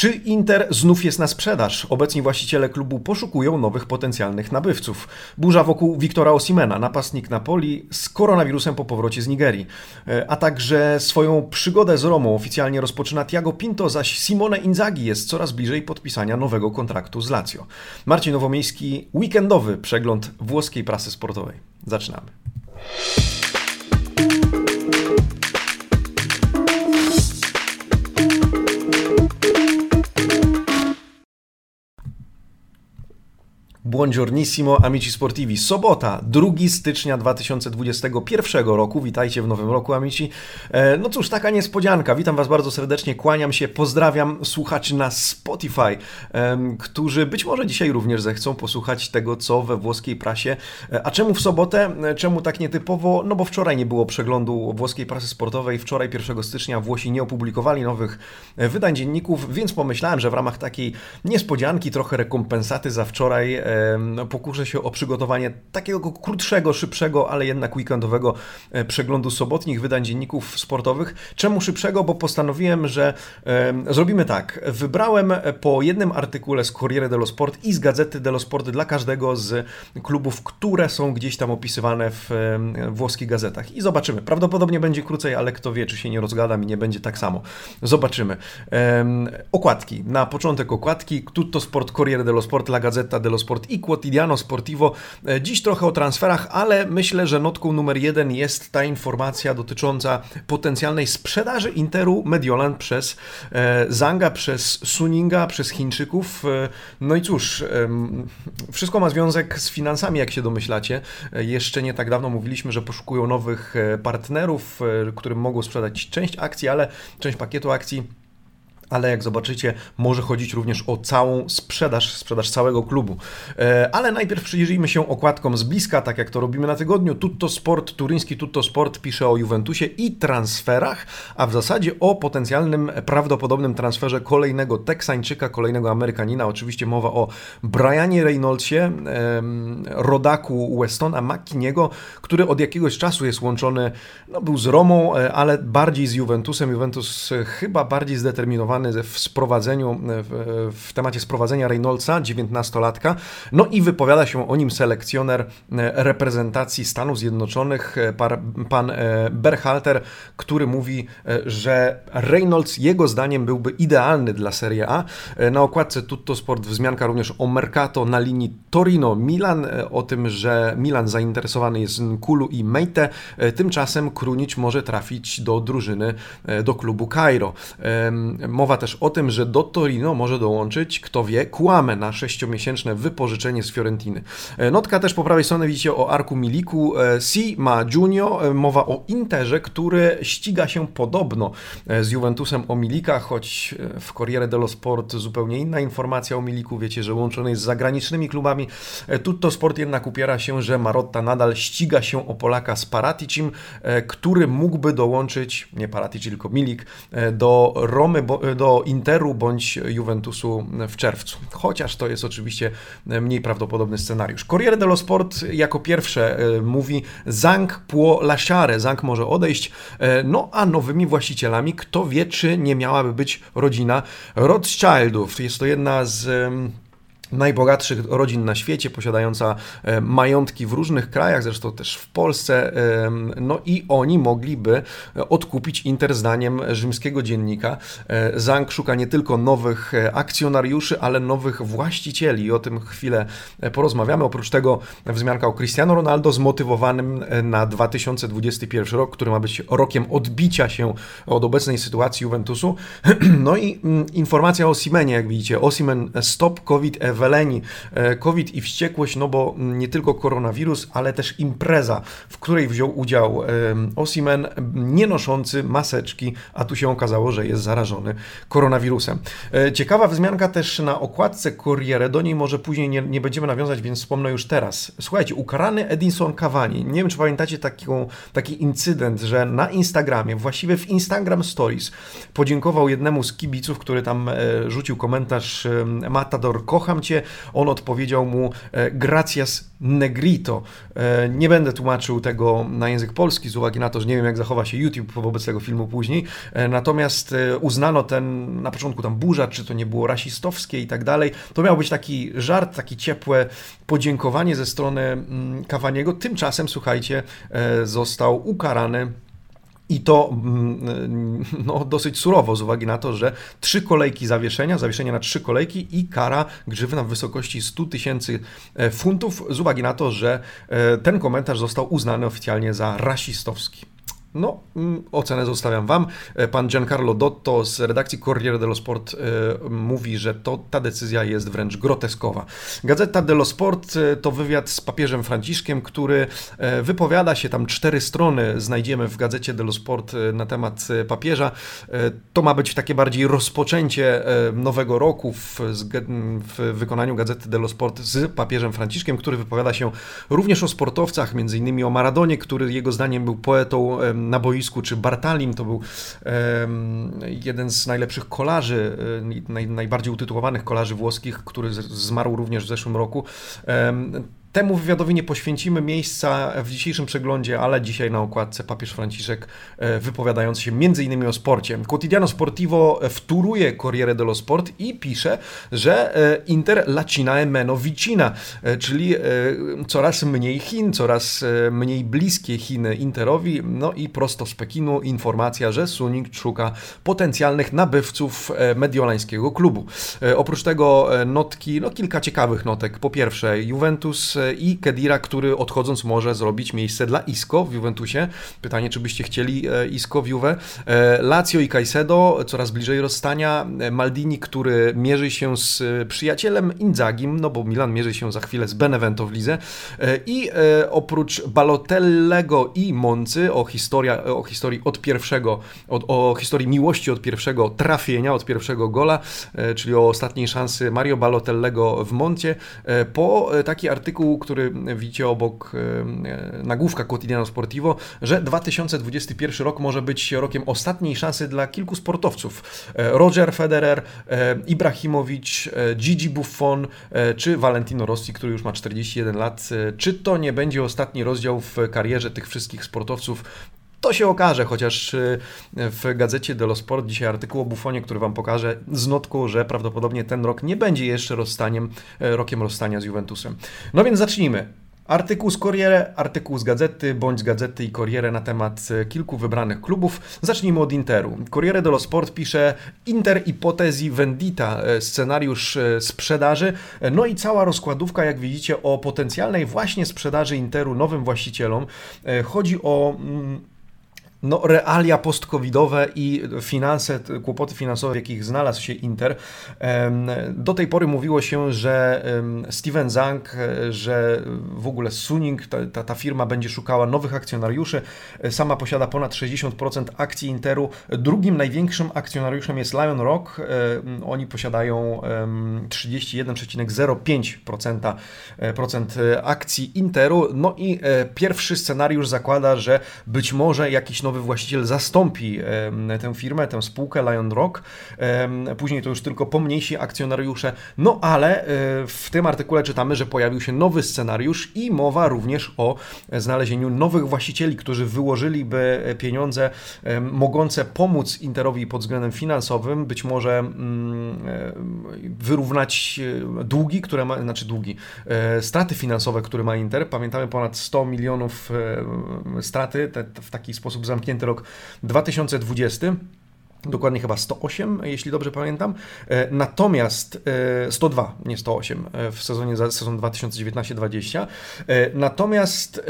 Czy Inter znów jest na sprzedaż? Obecni właściciele klubu poszukują nowych potencjalnych nabywców. Burza wokół Wiktora Osimena, napastnik Napoli z koronawirusem po powrocie z Nigerii. E, a także swoją przygodę z Romą oficjalnie rozpoczyna Tiago Pinto, zaś Simone Inzaghi jest coraz bliżej podpisania nowego kontraktu z Lazio. Marcin Nowomiejski, weekendowy przegląd włoskiej prasy sportowej. Zaczynamy. Buongiornissimo amici sportivi. Sobota, 2 stycznia 2021 roku. Witajcie w nowym roku, amici. E, no cóż, taka niespodzianka. Witam Was bardzo serdecznie, kłaniam się, pozdrawiam słuchaczy na Spotify, którzy być może dzisiaj również zechcą posłuchać tego, co we włoskiej prasie. E, a czemu w sobotę? E, czemu tak nietypowo? No bo wczoraj nie było przeglądu włoskiej prasy sportowej. Wczoraj, 1 stycznia, Włosi nie opublikowali nowych wydań dzienników, więc pomyślałem, że w ramach takiej niespodzianki, trochę rekompensaty za wczoraj pokuszę się o przygotowanie takiego krótszego, szybszego, ale jednak weekendowego e, przeglądu sobotnich wydań dzienników sportowych. Czemu szybszego? Bo postanowiłem, że zrobimy tak. Wybrałem po jednym artykule z Corriere dello Sport i z Gazety dello Sport dla każdego z klubów, które są gdzieś tam opisywane w włoskich gazetach. I zobaczymy. Prawdopodobnie będzie krócej, ale kto wie, czy się nie rozgadam i nie będzie tak samo. Zobaczymy. Okładki. Na początek okładki. Tutto Sport, Corriere dello Sport, La Gazzetta dello Sport i Quotidiano Sportivo. E, dziś trochę o transferach, ale myślę, że notką numer jeden jest ta informacja dotycząca potencjalnej sprzedaży Interu Mediolan przez e, Zanga, przez Suninga, przez Chińczyków. E, no i cóż, wszystko ma związek z finansami, jak się domyślacie. Jeszcze nie tak dawno mówiliśmy, że poszukują nowych partnerów, którym mogą sprzedać część akcji, ale część pakietu akcji ale jak zobaczycie, może chodzić również o całą sprzedaż, sprzedaż całego klubu. E, ale najpierw przyjrzyjmy się okładkom z bliska, tak jak to robimy na tygodniu. Tutto Sport, turyński Tutto Sport pisze o Juventusie i transferach, a w zasadzie o potencjalnym, prawdopodobnym transferze kolejnego Teksańczyka, kolejnego Amerykanina. Oczywiście mowa o Brianie Reynoldsie, rodaku Westona McKiniego, który od jakiegoś czasu jest łączony, no był z Romą, e, ale bardziej z Juventusem. Juventus chyba bardziej zdeterminowany w sprowadzeniu, w, w temacie sprowadzenia Reynoldsa, 19-latka, no i wypowiada się o nim selekcjoner e, reprezentacji Stanów Zjednoczonych, e, pan e, Berhalter, który mówi, że Reynolds jego zdaniem byłby idealny dla Serie A. Na okładce Tutto Sport wzmianka również o Mercato na linii Torino-Milan, o tym, że Milan zainteresowany jest Nkulu i Meite. Tymczasem Krunić może trafić do drużyny, do klubu Cairo. Mowa Mowa też o tym, że do Torino może dołączyć, kto wie, Kłamę na sześciomiesięczne wypożyczenie z Fiorentiny. E, notka też po prawej stronie widzicie o Arku Miliku, e, Si ma Junio, e, mowa o Interze, który ściga się podobno z Juventusem o Milika, choć w Corriere dello Sport zupełnie inna informacja o Miliku, wiecie, że łączony jest z zagranicznymi klubami. Tutto Sport jednak upiera się, że Marotta nadal ściga się o Polaka z Paraticim, który mógłby dołączyć, nie Paratici, tylko Milik, do Romy, do Interu bądź Juventusu w czerwcu. Chociaż to jest oczywiście mniej prawdopodobny scenariusz. Corriere dello Sport jako pierwsze e, mówi Zang può lasciare, Zang może odejść, e, no a nowymi właścicielami, kto wie, czy nie miałaby być rodzina Rothschildów. Jest to jedna z najbogatszych rodzin na świecie, posiadająca e, majątki w różnych krajach, zresztą też w Polsce. No i oni mogliby odkupić Inter zdaniem rzymskiego dziennika. E, Zang szuka nie tylko nowych e, akcjonariuszy, ale nowych właścicieli o tym chwilę porozmawiamy. Oprócz tego wzmianka o Cristiano Ronaldo zmotywowanym na 2021 rok, który ma być rokiem odbicia się od obecnej sytuacji Juventusu. No i mm, informacja o Simenie, jak widzicie. Osimen stop COVID Weleni, e, COVID i wściekłość, no bo nie tylko koronawirus, ale też impreza, w której wziął udział Osimen, nie noszący maseczki, a tu się okazało, że jest zarażony koronawirusem. E, ciekawa wzmianka też na okładce Corriere, do niej może później nie, nie będziemy nawiązać, więc wspomnę już teraz. Słuchajcie, ukarany Edinson Cavani, nie wiem czy pamiętacie taką, taki incydent, że na Instagramie, właściwie w Instagram Stories, podziękował jednemu z kibiców, który tam e, rzucił komentarz Matador, kocham Cię, On odpowiedział mu gracias negrito. Nie będę tłumaczył tego na język polski z uwagi na to, że nie wiem jak zachowa się YouTube wobec tego filmu później. Natomiast uznano ten na początku tam burza, czy to nie było rasistowskie i tak dalej. To miał być taki żart, taki ciepłe podziękowanie ze strony mm, Kawaniego. Tymczasem, słuchajcie, został ukarany i to mm, no, dosyć surowo z uwagi na to, że trzy kolejki zawieszenia, zawieszenie na trzy kolejki i kara grzywna w wysokości 100 tysięcy e, funtów z uwagi na to, że e, ten komentarz został uznany oficjalnie za rasistowski. No, mm, ocenę zostawiam Wam. E, pan Giancarlo Dotto z redakcji Corriere dello Sport e, mówi, że to, ta decyzja jest wręcz groteskowa. Gazeta dello Sport e, to wywiad z papieżem Franciszkiem, który wypowiada się, tam cztery strony znajdziemy w Gazecie dello Sport na temat papieża. To ma być takie bardziej rozpoczęcie nowego roku w, w wykonaniu Gazety dello Sport z papieżem Franciszkiem, który wypowiada się również o sportowcach, między innymi o Maradonie, który jego zdaniem był poetą na boisku, czy Bartalim to był jeden z najlepszych kolarzy, e, naj, najbardziej utytułowanych kolarzy włoskich, który zmarł również w zeszłym roku. Temu wywiadowi nie poświęcimy miejsca w dzisiejszym przeglądzie, ale dzisiaj na okładce papież Franciszek e, wypowiadający się m.in. o sporcie. Quotidiano Sportivo wtóruje Corriere dello Sport i pisze, że e, Inter lacina e meno vicina, czyli coraz mniej Chin, coraz mniej bliskie Chiny Interowi, no i prosto z Pekinu informacja, że Suning szuka potencjalnych nabywców mediolańskiego klubu. Oprócz tego notki, no kilka ciekawych notek. Po pierwsze Juventus i Kedira, który odchodząc może zrobić miejsce dla Isco w Juventusie. Pytanie, czy byście chcieli e, Isco w Juve. E, Lazio i Caicedo coraz bliżej rozstania. E, Maldini, który mierzy się z przyjacielem Inzagim, no bo Milan mierzy się za chwilę z Benevento w. I oprócz Balotellego i Moncy o, historia, o historii od pierwszego, o, o historii miłości od pierwszego trafienia, od pierwszego gola, czyli o ostatniej szansy Mario Balotellego w Moncie, po taki artykuł który widzicie obok e, nagłówka Quotidiano Sportivo, że 2021 rok może być rokiem ostatniej szansy dla kilku sportowców. E, Roger Federer, e, Ibrahimowicz, Gigi Buffon czy Valentino Rossi, który już ma 41 lat. Czy to nie będzie ostatni rozdział w karierze tych wszystkich sportowców? To się okaże, chociaż w gazecie dello Sport dzisiaj artykuł o Buffonie, który Wam pokażę z notką, że prawdopodobnie ten rok nie będzie jeszcze rozstaniem, rokiem rozstania z Juventusem. No więc zacznijmy. Artykuł z Corriere, artykuł z Gazety, bądź z Gazety i Corriere na temat kilku wybranych klubów. Zacznijmy od Interu. Corriere dello Sport pisze Inter ipotezi vendita, scenariusz sprzedaży. No i cała rozkładówka, jak widzicie, o potencjalnej właśnie sprzedaży Interu nowym właścicielom. Chodzi o mm, no, realia post-covidowe i finanse, kłopoty finansowe, w jakich znalazł się Inter. Do tej pory mówiło się, że Steven Zang, że w ogóle Suning, ta, ta, ta, firma będzie szukała nowych akcjonariuszy. Sama posiada ponad 60% akcji Interu. Drugim największym akcjonariuszem jest Lion Rock. Oni posiadają 31,05% akcji Interu. No i e, pierwszy scenariusz zakłada, że być może jakiś nowy nowy właściciel zastąpi tę firmę, tę spółkę Lion Rock. Później to już tylko pomniejsi akcjonariusze. No ale e, w tym artykule czytamy, że pojawił się nowy scenariusz i mowa również o znalezieniu nowych właścicieli, którzy wyłożyliby pieniądze mogące pomóc Interowi pod względem finansowym, być może mm, e, wyrównać e, długi, które ma, znaczy długi, straty finansowe, które ma Inter. Pamiętamy ponad 100 milionów straty te, w taki sposób zamknięty rok 2020. Dokładnie chyba 108, jeśli dobrze pamiętam. E, natomiast 102, e, nie 108 e, w sezonie sezon 2019-20. Natomiast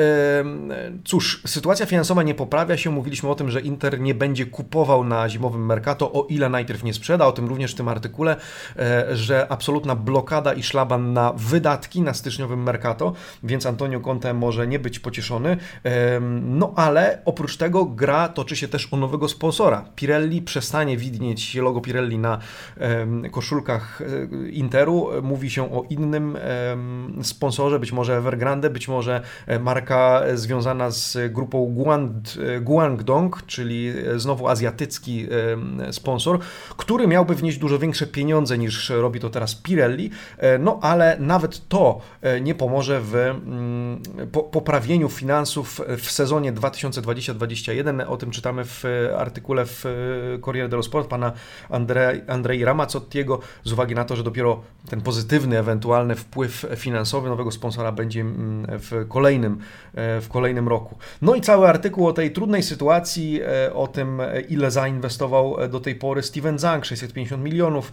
cóż, sytuacja finansowa nie poprawia się. Mówiliśmy o tym, że Inter nie będzie kupował na zimowym Mercato, o ile najpierw nie sprzeda. O tym również w tym artykule, że absolutna blokada i szlaban na wydatki na styczniowym Mercato, więc Antonio Conte może nie być pocieszony. No ale oprócz tego gra toczy się też o nowego sponsora. Pirelli przez przestanie widnieć logo Pirelli na koszulkach Interu. Mówi się o innym sponsorze, być może Evergrande, być może marka związana z grupą Guangdong, czyli znowu azjatycki sponsor, który miałby wnieść dużo większe pieniądze niż robi to teraz Pirelli, no ale nawet to nie pomoże w mm, poprawieniu finansów w sezonie 2020-2021. O tym czytamy w artykule w Corriere dello Sport pana Andrei, Andrei Ramazzottiego z uwagi na to, że dopiero ten pozytywny ewentualny wpływ finansowy nowego sponsora będzie mm, w kolejnym, w kolejnym roku. No i cały artykuł o tej trudnej sytuacji, e, o tym ile zainwestował do tej pory Steven Zhang, 650 milionów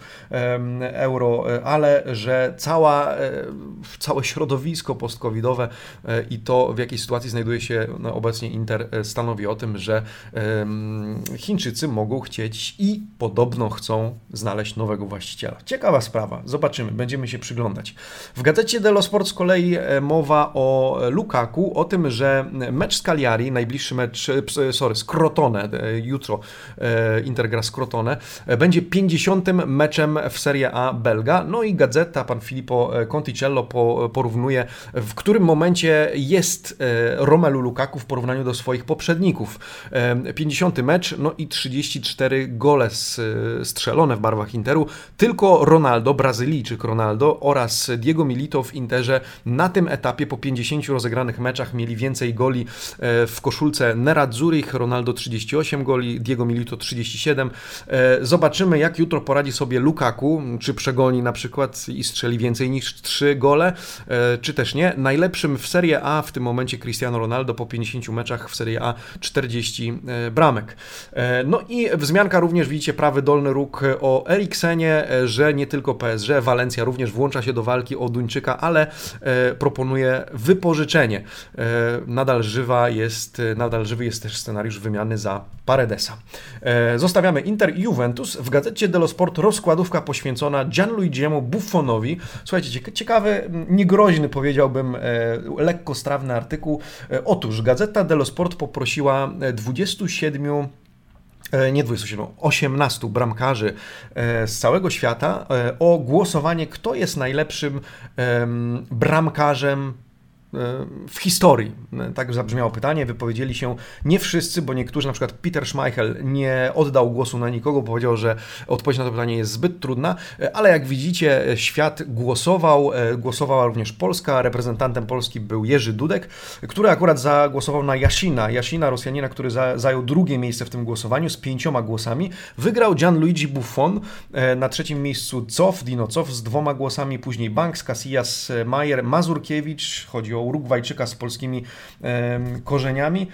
euro, e, ale że cała, e, całe środowisko post-covidowe i to w jakiej sytuacji znajduje się no, obecnie Inter stanowi o tym, że Chińczycy mogą chcieć i podobno chcą znaleźć nowego właściciela. Ciekawa sprawa, zobaczymy, będziemy się przyglądać. W gazecie dello Sport z kolei mowa o Lukaku, o tym, że mecz z Cagliari, najbliższy mecz, sorry, z Crotone, jutro Inter gra z Crotone, będzie 50. meczem w Serie A Belga, no i gazeta, pan Filippo Conticello porównuje, w którym momencie jest Romelu Lukaku w porównaniu do swoich poprzedników. 50 mecz, no i 34 gole strzelone w barwach Interu. Tylko Ronaldo, Brazylijczyk Ronaldo oraz Diego Milito w Interze na tym etapie po 50 rozegranych meczach mieli więcej goli e, w koszulce Nerazzurich. Ronaldo 38 goli, Diego Milito 37. E, zobaczymy jak jutro poradzi sobie Lukaku, czy przegoni na przykład i strzeli więcej niż 3 gole, e, czy też nie. Najlepszym w Serie A w tym momencie Cristiano Ronaldo po 50 meczach w Serie A 40 bramek. No i wzmianka również widzicie prawy dolny róg o Eriksenie, że nie tylko PSG, Walencja również włącza się do walki o Duńczyka, ale proponuje wypożyczenie. Nadal żywa jest, nadal żywy jest też scenariusz wymiany za Paredesa. Zostawiamy Inter i Juventus. W gazecie dello Sport rozkładówka poświęcona Gianluigiemu Buffonowi. Słuchajcie, ciekawy, niegroźny powiedziałbym, lekko strawny artykuł. Otóż Gazeta dello Sport poprosiła 27 E, nie 27, 18 bramkarzy e, z całego świata e, o głosowanie, kto jest najlepszym bramkarzem w historii. Tak zabrzmiało pytanie, wypowiedzieli się nie wszyscy, bo niektórzy, na przykład Peter Schmeichel, nie oddał głosu na nikogo, powiedział, że odpowiedź na to pytanie jest zbyt trudna, ale jak widzicie, świat głosował, głosowała również Polska, reprezentantem Polski był Jerzy Dudek, który akurat zagłosował na Jasina, Jasina, Rosjanina, który za, zajął drugie miejsce w tym głosowaniu z pięcioma głosami. Wygrał Gianluigi Buffon, e, na trzecim miejscu Cof, Dino Cof z dwoma głosami, później Banks, Casillas, Majer, Mazurkiewicz, chodzi o takiego Urugwajczyka z polskimi korzeniami.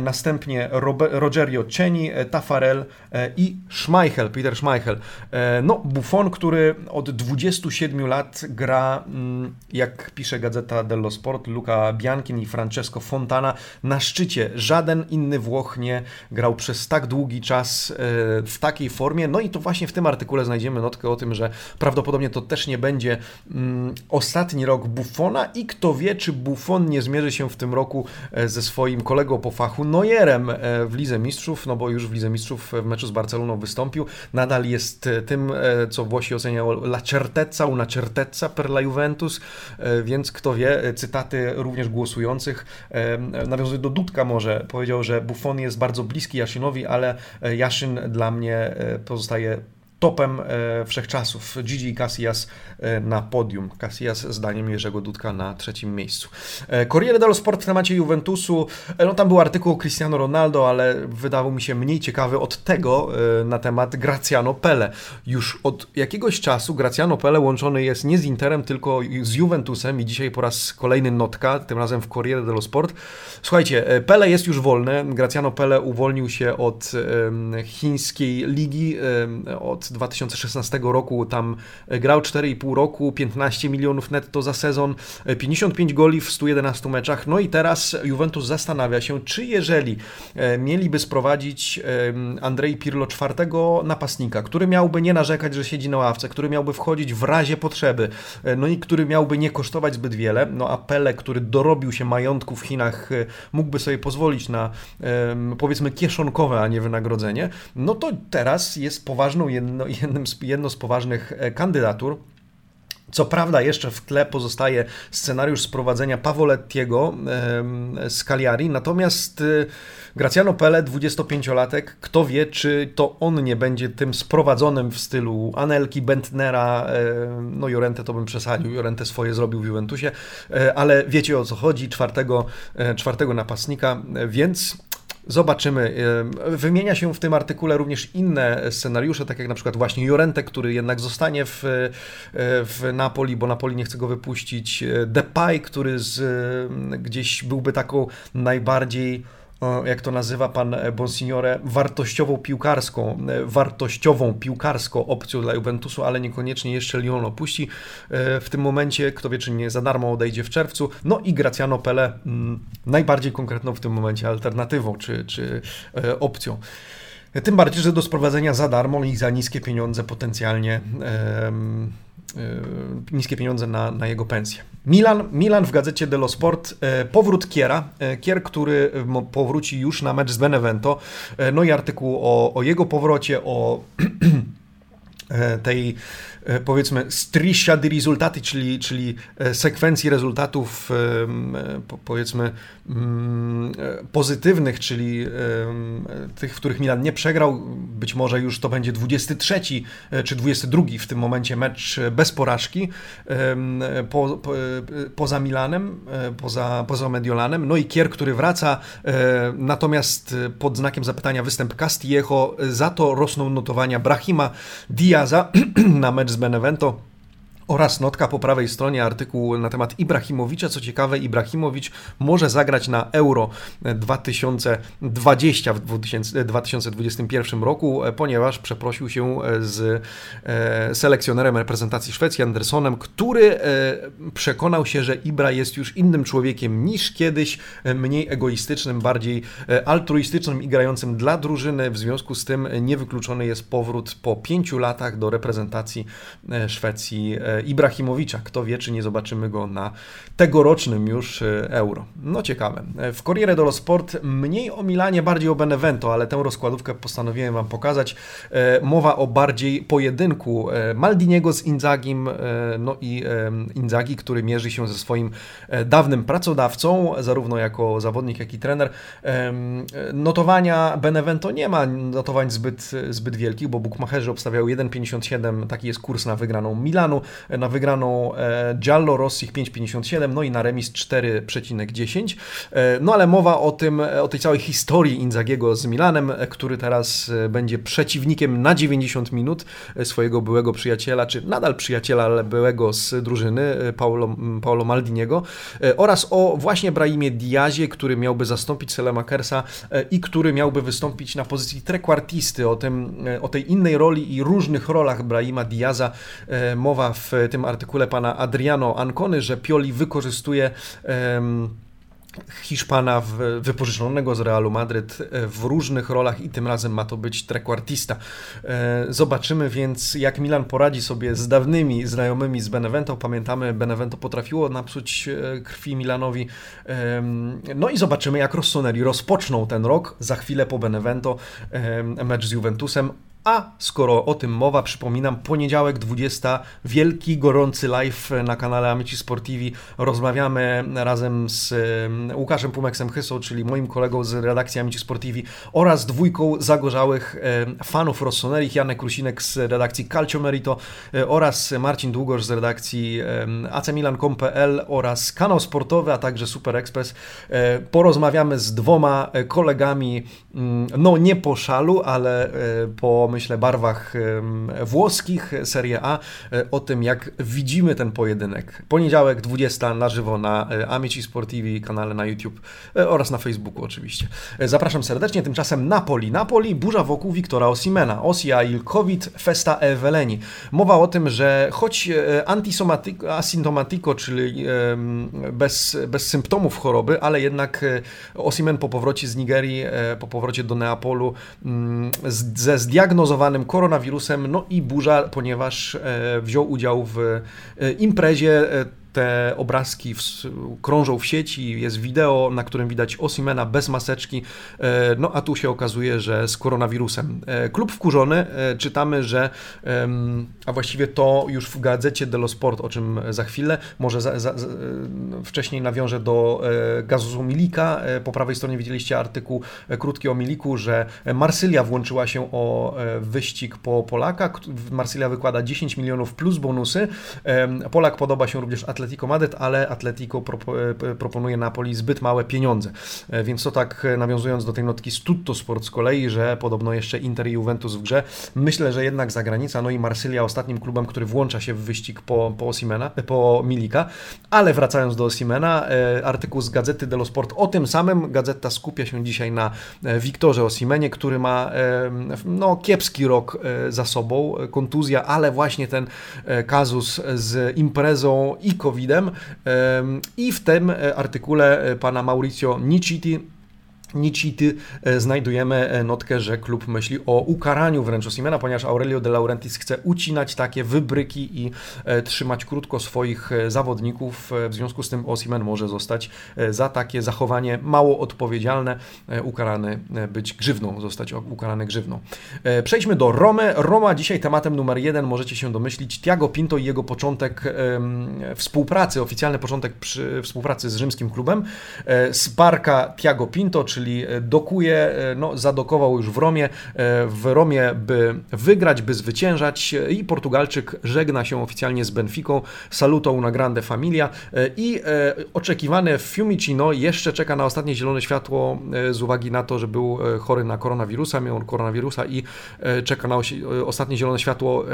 Następnie Rogerio Ceni, e, Tafarel e, i Schmeichel, Peter Schmeichel. E, no, Buffon, który od 27 lat gra, mm, jak pisze Gazeta dello Sport, Luca Biankin i Francesco Fontana na szczycie. Żaden inny Włoch nie grał przez tak długi czas w takiej formie. No i to właśnie w tym artykule znajdziemy notkę o tym, że prawdopodobnie to też nie będzie mm, ostatni rok Buffona i kto wie, czy Buffon nie zmierzy się w tym roku e, ze swoim kolegą po fachu Neuerem e, w Lidze Mistrzów, no bo już w Lidze Mistrzów w meczu z Barceloną wystąpił. Nadal jest e, tym, co Włosi oceniają la certezza, una certezza per la Juventus, więc kto wie, cytaty również głosujących. Nawiązuję do Dudka może, powiedział, że Buffon jest bardzo bliski Jasinowi, ale Jaszyn dla mnie pozostaje topem e, wszechczasów. Gigi Casillas e, na podium. Casillas zdaniem Jerzego Dudka na trzecim miejscu. E, Corriere dello Sport w temacie Juventusu, no tam był artykuł o Cristiano Ronaldo, ale wydawał mi się mniej ciekawy od tego na temat Graziano Pele. Już od jakiegoś czasu Graziano Pele łączony jest nie z Interem, tylko z Juventusem i dzisiaj po raz kolejny notka, tym razem w Corriere dello Sport. Słuchajcie, Pele jest już wolny. Graziano Pele uwolnił się od chińskiej ligi, od od 2016 roku. Tam grał 4,5 roku, 15 milionów netto za sezon, 55 goli w 111 meczach. No i teraz Juventus zastanawia się, czy jeżeli mieliby sprowadzić Andrzej Pirlo czwartego napastnika, który miałby nie narzekać, że siedzi na ławce, który miałby wchodzić w razie potrzeby, no i który miałby nie kosztować zbyt wiele, no a Pele, który dorobił się majątku w Chinach, mógłby sobie pozwolić na powiedzmy kieszonkowe, a nie wynagrodzenie, no to teraz jest poważną, jedno, jednym z, jedno z poważnych e, kandydatur. Co prawda jeszcze w tle pozostaje scenariusz sprowadzenia Pavolettiego z Cagliari, natomiast e, Graciano Pele, 25-latek, kto wie, czy to on nie będzie tym sprowadzonym w stylu Anelki, Bentnera, no Jorente to bym przesadził, Jorente swoje zrobił w Juventusie, e, ale wiecie o co chodzi, czwartego, czwartego napastnika, więc Zobaczymy. Wymienia się w tym artykule również inne scenariusze, tak jak na przykład właśnie Jorente, który jednak zostanie w, w Napoli, bo Napoli nie chce go wypuścić. Depay, który z, gdzieś byłby taką najbardziej jak to nazywa pan e, Bonsignore, wartościową piłkarską, e, wartościową piłkarską opcją dla Juventusu, ale niekoniecznie jeszcze Lyon opuści. E, w tym momencie, kto wie, czy nie za darmo odejdzie w czerwcu. No i Graciano Pele mm, najbardziej konkretną w tym momencie alternatywą, czy, czy opcją. Tym bardziej, że do sprowadzenia za darmo i za niskie pieniądze potencjalnie niskie pieniądze na, na jego pensję. Milan, Milan w gazecie dello Sport, e, powrót Kiera, e, Kier, który powróci już na mecz z Benevento, e, no i artykuł o, o jego powrocie, o tej powiedzmy striscia di risultati, czyli, czyli e, sekwencji rezultatów e, powiedzmy mm, pozytywnych, czyli tych, w których Milan nie przegrał. Być może już to będzie 23 czy 22 w tym momencie mecz bez porażki po, po, poza Milanem, poza, poza Mediolanem. No i Kier, który wraca, natomiast pod znakiem zapytania występ Castillejo, za to rosną notowania Brahima Diaza na mecz z Benevento oraz notka po prawej stronie artykuł na temat Ibrahimowicza. Co ciekawe, Ibrahimowicz może zagrać na Euro 2020 w 2021 roku, ponieważ przeprosił się z e, selekcjonerem reprezentacji Szwecji Andersonem, który e, przekonał się, że Ibra jest już innym człowiekiem niż kiedyś, mniej egoistycznym, bardziej e, altruistycznym i grającym dla drużyny. W związku z tym niewykluczony jest powrót po pięciu latach do reprezentacji Szwecji Ibrahimowicza. Kto wie, czy nie zobaczymy go na tegorocznym już e, Euro. No ciekawe. E, w Corriere dello Sport mniej o Milanie, bardziej o Benevento, ale tę rozkładówkę postanowiłem Wam pokazać. E, mowa o bardziej pojedynku Maldiniego z Inzagim, no i Inzagi, który mierzy się ze swoim dawnym pracodawcą, zarówno jako zawodnik, jak i trener. Notowania Benevento nie ma notowań zbyt, zbyt wielkich, bo bukmacherzy obstawiają 1,57, taki jest kurs na wygraną Milanu na wygraną e, Giallo Rossich 5,57, no i na remis 4,10. E, no ale mowa o tym, o tej całej historii Inzagiego z Milanem, e, który teraz będzie przeciwnikiem na 90 minut swojego byłego przyjaciela, czy nadal przyjaciela, ale byłego z drużyny, Paolo, Paolo Maldiniego, oraz o właśnie Brahimie Diazie, który miałby zastąpić Selemakersa i który miałby wystąpić na pozycji trekwartisty, o, tym, o tej innej roli i różnych rolach Brahima Diaza mowa w tym artykule pana Adriano Ancony, że Pioli wykorzystuje Hiszpana wypożyczonego z Realu Madryt e, w różnych rolach i tym razem ma to być trekwartista. E, zobaczymy więc, jak Milan poradzi sobie z dawnymi znajomymi z Benevento. Pamiętamy, Benevento potrafiło napsuć e, krwi Milanowi. No i zobaczymy, jak Rossoneri rozpoczną ten rok. Za chwilę po Benevento mecz z Juventusem. A skoro o tym mowa, przypominam, poniedziałek 20, wielki, gorący live na kanale Amici Sportivi. Rozmawiamy razem z Łukaszem Pumeksem Chysą, czyli moim kolegą z redakcji Amici Sportivi oraz dwójką zagorzałych fanów Rossonerich, Janek Krusinek z redakcji Calcio Merito e, oraz Marcin Długosz z redakcji acmilan.com.pl oraz kanał sportowy, a także Super Express. E, porozmawiamy z dwoma kolegami, mm, no nie po szalu, ale e, po myślę, barwach włoskich Serie A, o tym jak widzimy ten pojedynek. Poniedziałek 20 na żywo na Amici Sportivi kanale na YouTube oraz na Facebooku oczywiście. Zapraszam serdecznie, tymczasem Napoli. Napoli, burza wokół Wiktora Osimena. Osia il Covid festa e veleni. Mowa o tym, że choć asymptomatico, czyli bez, bez symptomów choroby, ale jednak Osimen po powrocie z Nigerii, po powrocie do Neapolu mm, ze zdiagnozowanym koronawirusem, no i burza, ponieważ e, wziął udział w e, imprezie e, te obrazki w, krążą w sieci, jest wideo, na którym widać Osimena bez maseczki, e, no a tu się okazuje, że z koronawirusem. E, klub wkurzony, e, czytamy, że, a właściwie to już w gazecie Dello Sport, o czym za chwilę, może za, za, wcześniej nawiążę do gazu Milika, po prawej stronie widzieliście artykuł krótki o Miliku, że Marsylia włączyła się o wyścig po Polaka, Marsylia wykłada 10 milionów plus bonusy, Polak podoba się również Atletico Madryt, ale Atletico e, proponuje Napoli zbyt małe pieniądze. E, więc to tak e, nawiązując do tej notki z Tutto Sport z kolei, że podobno jeszcze Inter i Juventus w grze. Myślę, że jednak zagranica, no i Marsylia ostatnim klubem, który włącza się w wyścig po, po Osimena, po Milika. Ale wracając do Osimena, artykuł z Gazety dello Sport o tym samym. Gazeta skupia się dzisiaj na Wiktorze Osimenie, który ma no, kiepski rok za sobą, kontuzja, ale właśnie ten kazus z imprezą i COVID-em. I w tym e, artykule e, pana Mauricio Niciti Nicity e, znajdujemy e, notkę, że klub myśli o ukaraniu wręcz Osimena, ponieważ Aurelio de Laurentiis chce ucinać takie wybryki i e, trzymać krótko swoich zawodników. W związku z tym Osimen może zostać za takie zachowanie mało odpowiedzialne ukarany być grzywną, zostać ukarany grzywną. Przejdźmy do Romy. Roma dzisiaj tematem numer jeden, możecie się domyślić, Tiago Pinto i jego początek współpracy, oficjalny początek współpracy z rzymskim klubem. Sparka Tiago Pinto, czyli czyli e, dokuje, e, no, zadokował już w Romie, e, w Romie, by wygrać, by zwyciężać i Portugalczyk żegna się oficjalnie z Benficą, salutą na grande familia i oczekiwane Fiumicino jeszcze czeka na ostatnie zielone światło z uwagi na to, że był chory na koronawirusa, miał koronawirusa i czeka na ostatnie zielone światło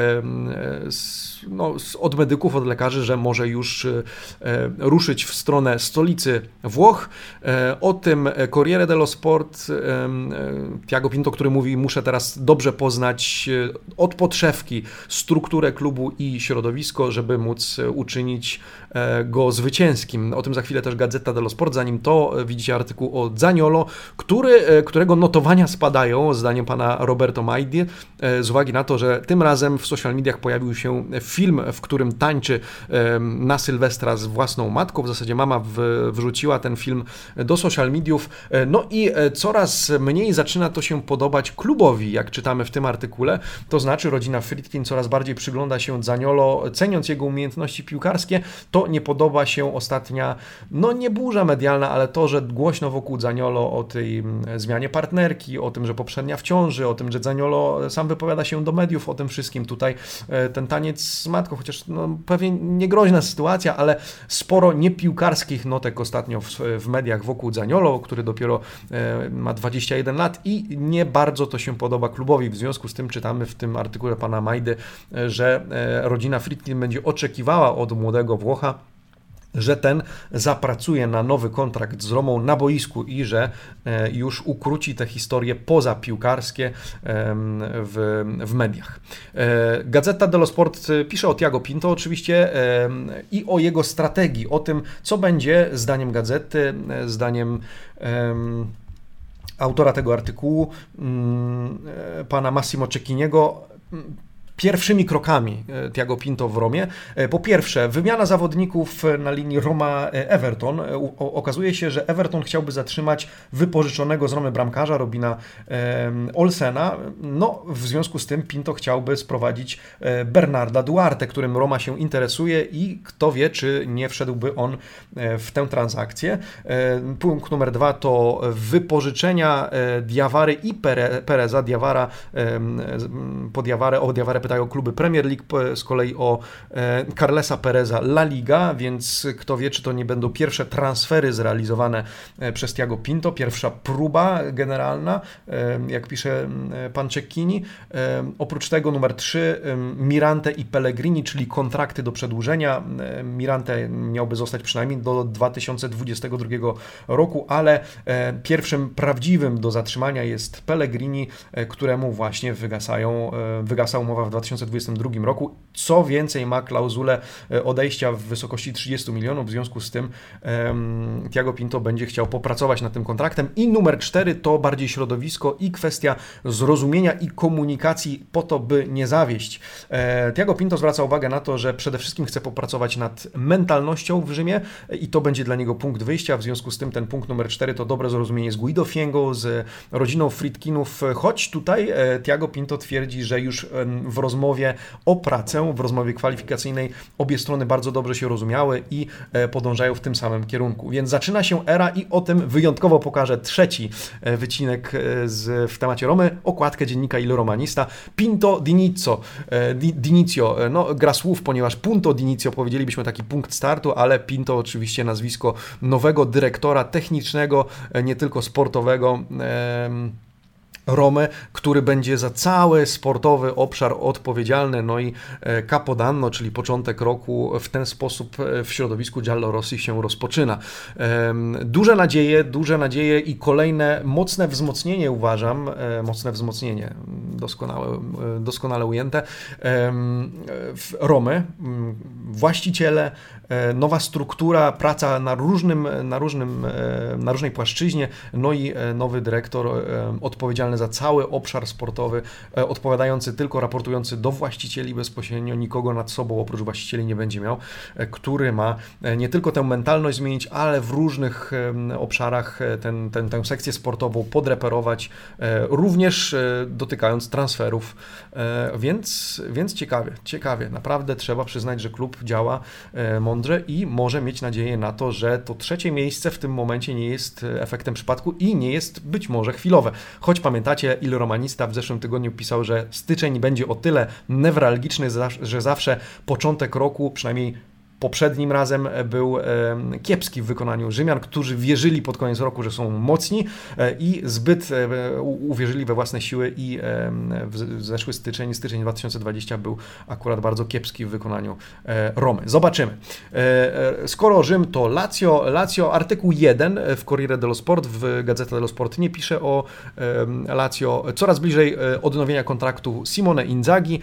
no, od medyków, od lekarzy, że może już ruszyć w stronę stolicy Włoch. O tym Corriere dello Sport, Tiago Pinto, który mówi, muszę teraz dobrze poznać e, od podszewki strukturę klubu i środowisko, żeby móc e, uczynić e, go zwycięskim. O tym za chwilę też Gazeta dello Sport. Zanim to widzicie artykuł o Zaniolo, który, którego notowania spadają, zdaniem pana Roberto Maidi, z uwagi na to, że tym razem w social mediach pojawił się film, w którym tańczy na Sylwestra z własną matką. W zasadzie mama wrzuciła ten film do social mediów. No i e, coraz mniej zaczyna to się podobać klubowi, jak czytamy w tym artykule. To znaczy rodzina Friedkin coraz bardziej przygląda się Zaniolo, ceniąc jego umiejętności piłkarskie. To nie podoba się ostatnia, no nie burza medialna, ale to, że głośno wokół Zaniolo o tej zmianie partnerki, o tym, że poprzednia w ciąży, o tym, że Zaniolo sam wypowiada się do mediów, o tym wszystkim. Tutaj e, ten taniec z matką, chociaż no, pewnie niegroźna sytuacja, ale sporo niepiłkarskich notek ostatnio w, w mediach wokół Zaniolo, który dopiero ma 21 lat i nie bardzo to się podoba klubowi. W związku z tym czytamy w tym artykule pana Majdy, e, że e, rodzina Friedkin będzie oczekiwała od młodego Włocha że ten zapracuje na nowy kontrakt z Romą na boisku i że już ukróci te historie pozapiłkarskie w, w mediach. Gazeta dello Sport pisze o Tiago Pinto oczywiście i o jego strategii, o tym, co będzie zdaniem gazety, zdaniem autora tego artykułu, mm, e, pana Massimo Cecchiniego, pierwszymi krokami e, Tiago Pinto w Romie. E, po pierwsze, wymiana zawodników na linii Roma-Everton. E, okazuje się, że Everton chciałby zatrzymać wypożyczonego z Romy bramkarza Robina Olsena. No, w związku z tym Pinto chciałby sprowadzić Bernarda Duarte, którym Roma się interesuje i kto wie, czy nie wszedłby on w tę transakcję. Punkt numer dwa to wypożyczenia Diawary i Pereza. Diawara po Diawarę, o Diawarę pytają kluby Premier League, z kolei o Carlesa Pereza La Liga, więc kto wie, czy to nie będą pierwsze transfery zrealizowane przez Tiago Pinto, pierwsza próba generalna, jak pisze pan Cecchini. Oprócz tego numer 3 Mirante i Pellegrini, czyli kontrakty do przedłużenia. Mirante miałby zostać przynajmniej do 2022 roku, ale pierwszym prawdziwym do zatrzymania jest Pellegrini, któremu właśnie wygasają, wygasa umowa w 2022 roku. Co więcej, ma klauzulę odejścia w wysokości 30 milionów, w związku z tym Tiago Pinto będzie chciał popracować nad tym kontraktem. I numer 4 to bardziej środowisko i kwestia zrozumienia i komunikacji po to, by nie zawieść. E, Tiago Pinto zwraca uwagę na to, że przede wszystkim chce popracować nad mentalnością w Rzymie i to będzie dla niego punkt wyjścia. W związku z tym ten punkt numer 4 to dobre zrozumienie z Guido Fiengo, z rodziną Fritkinów, choć tutaj e, Tiago Pinto twierdzi, że już w rozmowie o pracę, w rozmowie kwalifikacyjnej obie strony bardzo dobrze się rozumiały i e, podążają w tym samym kierunku. Więc zaczyna się era i o tym wyjątkowo pokażę trzeci wycinek z, w temacie Romy, okładkę dziennika Il Romanista. Pinto Dinizio, Dinizio, no gra słów, ponieważ Punto Dinizio powiedzielibyśmy taki punkt startu, ale Pinto oczywiście nazwisko nowego dyrektora technicznego, nie tylko sportowego. Romę, który będzie za cały sportowy obszar odpowiedzialny, no i e, Capodanno, czyli początek roku w ten sposób e, w środowisku Giallo Rossi się rozpoczyna. Duże nadzieje, duże nadzieje i kolejne mocne wzmocnienie uważam, e, mocne wzmocnienie, doskonale, doskonale ujęte, w Romy, właściciele, nowa struktura, praca na różnym, na różnym, na różnej płaszczyźnie, no i nowy dyrektor odpowiedzialny za cały obszar sportowy, e, odpowiadający tylko, raportujący do właścicieli bezpośrednio, nikogo nad sobą oprócz właścicieli nie będzie miał, e, który ma e, nie tylko tę mentalność zmienić, ale w różnych obszarach ten, ten, tę sekcję sportową podreperować, również dotykając transferów, więc, więc ciekawie, ciekawie. Naprawdę trzeba przyznać, że klub działa mądrze i może mieć nadzieję na to, że to trzecie miejsce w tym momencie nie jest efektem przypadku i nie jest być może chwilowe. Choć pamiętajmy, pamiętacie, Il Romanista w zeszłym tygodniu pisał, że styczeń będzie o tyle newralgiczny, że zawsze początek roku, przynajmniej poprzednim razem był kiepski w wykonaniu Rzymian, którzy wierzyli pod koniec roku, że są mocni e, i zbyt e, uwierzyli we własne siły i zeszły styczeń, styczeń 2020 był akurat bardzo kiepski w wykonaniu e, Romy. Zobaczymy. Skoro Rzym to Lazio, Lazio artykuł 1 w Corriere dello Sport, w Gazeta dello Sport nie pisze o Lazio coraz bliżej odnowienia kontraktu Simone Inzaghi.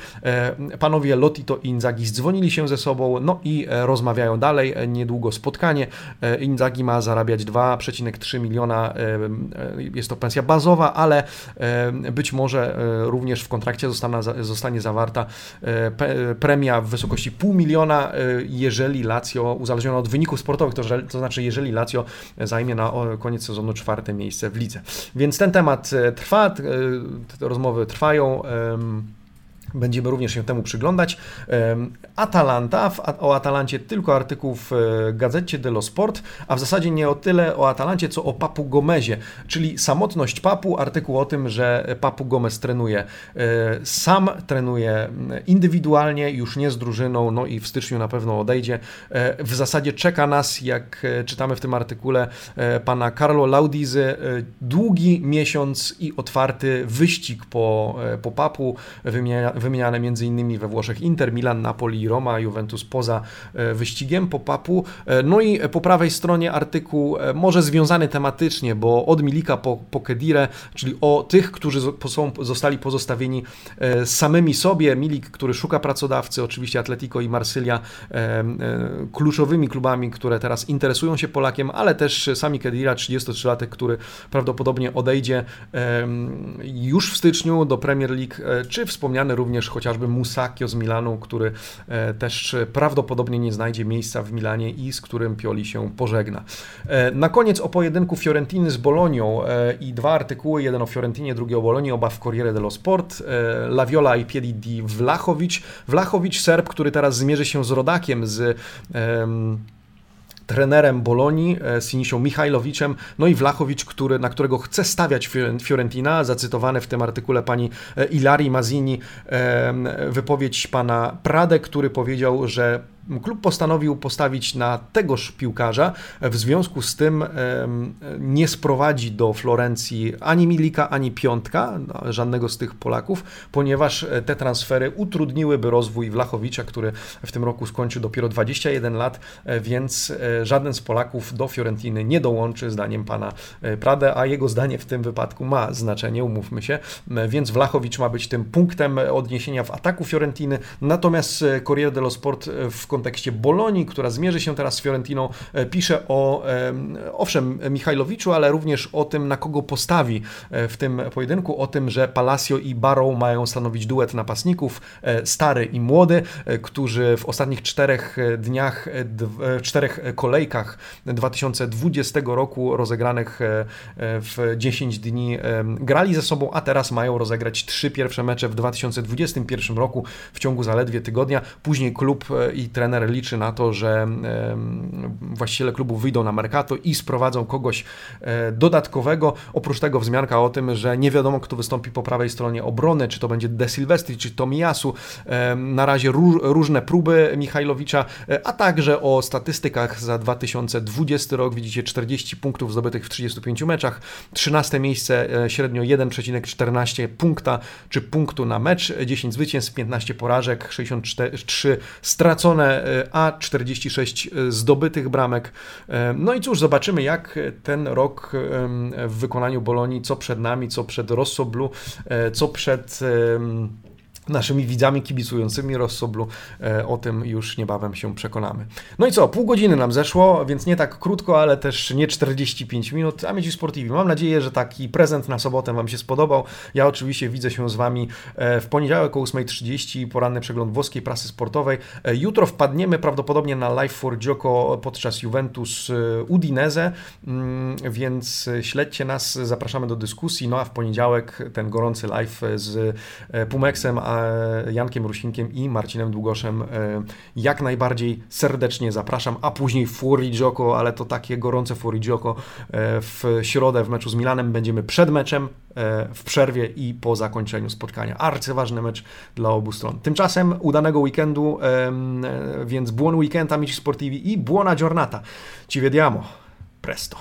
Panowie Lotito i Inzaghi zdzwonili się ze sobą, no i rozmawiają dalej. Niedługo spotkanie. E, Inzaghi ma zarabiać 2,3 miliona. E, e, jest to pensja bazowa, ale być może również w kontrakcie zostanie, zostanie zawarta premia w wysokości pół miliona, jeżeli Lazio, uzależniona od wyników sportowych, to, to znaczy jeżeli Lazio zajmie na koniec sezonu czwarte miejsce w lidze. Więc ten temat trwa, te rozmowy trwają. Będziemy również się temu przyglądać. Atalanta, o Atalancie tylko artykuł w e, gazecie dello Sport, a w zasadzie nie o tyle o Atalancie, co o Papu Gomezie, czyli samotność Papu, artykuł o tym, że Papu Gomez trenuje e, sam, trenuje indywidualnie, już nie z drużyną, no i w styczniu na pewno odejdzie. E, w zasadzie czeka nas, jak czytamy w tym artykule pana Carlo Laudizy, długi miesiąc i otwarty wyścig po, po Papu, wymienia wymieniane m.in. we Włoszech Inter, Milan, Napoli, Roma, Juventus poza e, wyścigiem po papu. E, no i po prawej stronie artykuł e, może związany tematycznie, bo od Milika po, po Kedire, czyli o tych, którzy są, zostali pozostawieni samymi sobie. Milik, który szuka pracodawcy, oczywiście Atletico i Marsylia kluczowymi klubami, które teraz interesują się Polakiem, ale też sami Kedira, 33-latek, który prawdopodobnie odejdzie już w styczniu do Premier League, czy wspomniany również również chociażby Musakio z Milanu, który e, też prawdopodobnie nie znajdzie miejsca w Milanie i z którym Pioli się pożegna. E, na koniec o pojedynku Fiorentiny z Bolonią e, i dwa artykuły, jeden o Fiorentinie, drugi o Bolonii, oba w Corriere dello Sport. Laviola i Piedi di Vlachovic. Vlachovic, Serb, który teraz zmierzy się z rodakiem z trenerem Bolonii, Sinisią Michajlowiczem, no i Wlachowicz, który, na którego chce stawiać Fiorentina, zacytowane w tym artykule pani Ilarii Mazini, wypowiedź pana Prade, który powiedział, że klub postanowił postawić na tegoż piłkarza. W związku z tym nie sprowadzi do Florencji ani Milika, ani Piątka, no, żadnego z tych Polaków, ponieważ te transfery utrudniłyby rozwój Wlachowicza, który w tym roku skończył dopiero 21 lat, więc e, żaden z Polaków do Fiorentiny nie dołączy, zdaniem pana e, Prade, a jego zdanie w tym wypadku ma znaczenie, umówmy się, więc Wlachowicz ma być tym punktem odniesienia w ataku Fiorentiny, natomiast e, Corriere dello Sport w kontekście Bolonii, która zmierzy się teraz z Fiorentiną, e, pisze o, owszem, Michajlowiczu, ale również o tym, na kogo postawi e, w tym pojedynku, o tym, że Palacio i Barrow mają stanowić duet napastników, e, stary i młody, którzy w ostatnich czterech dniach, czterech kolejkach 2020 roku rozegranych w 10 dni grali ze sobą, a teraz mają rozegrać trzy pierwsze mecze w 2021 roku w ciągu zaledwie tygodnia. Później klub i trener trener liczy na to, że właściciele klubu wyjdą na Mercato i sprowadzą kogoś e, dodatkowego. Oprócz tego wzmianka o tym, że nie wiadomo, kto wystąpi po prawej stronie obrony, czy to będzie De Silvestri, czy Tomiyasu. Na razie różne próby Michajlowicza, e, a także o statystykach za 2020 rok. Widzicie 40 punktów zdobytych w 35 meczach, 13 miejsce, e, średnio 1,14 punkta czy punktu na mecz, 10 zwycięstw, 15 porażek, 63 stracone a 46 zdobytych bramek. No i cóż, zobaczymy jak ten rok w wykonaniu Bolonii, co przed nami, co przed Rossoblu, e, co przed naszymi widzami kibicującymi Rossoblu. E, o tym już niebawem się przekonamy. No i co, pół godziny nam zeszło, więc nie tak krótko, ale też nie 45 minut. A Mieci Sportivi, mam nadzieję, że taki prezent na sobotę Wam się spodobał. Ja oczywiście widzę się z Wami e, w poniedziałek o 8.30, poranny przegląd włoskiej prasy sportowej. E, jutro wpadniemy prawdopodobnie na Live for Gioco podczas Juventus Udinese, mm, więc śledźcie nas, zapraszamy do dyskusji. No a w poniedziałek ten gorący live z Pumeksem, a Jankiem Rusinkiem i Marcinem Długoszem e, jak najbardziej serdecznie zapraszam, a później Fury Gioco, ale to takie gorące Fury Gioco e, w środę w meczu z Milanem będziemy przed meczem, e, w przerwie i po zakończeniu spotkania. Arcyważny mecz dla obu stron. Tymczasem udanego weekendu, więc buon weekend amici sportivi i buona giornata. Ci vediamo. Presto.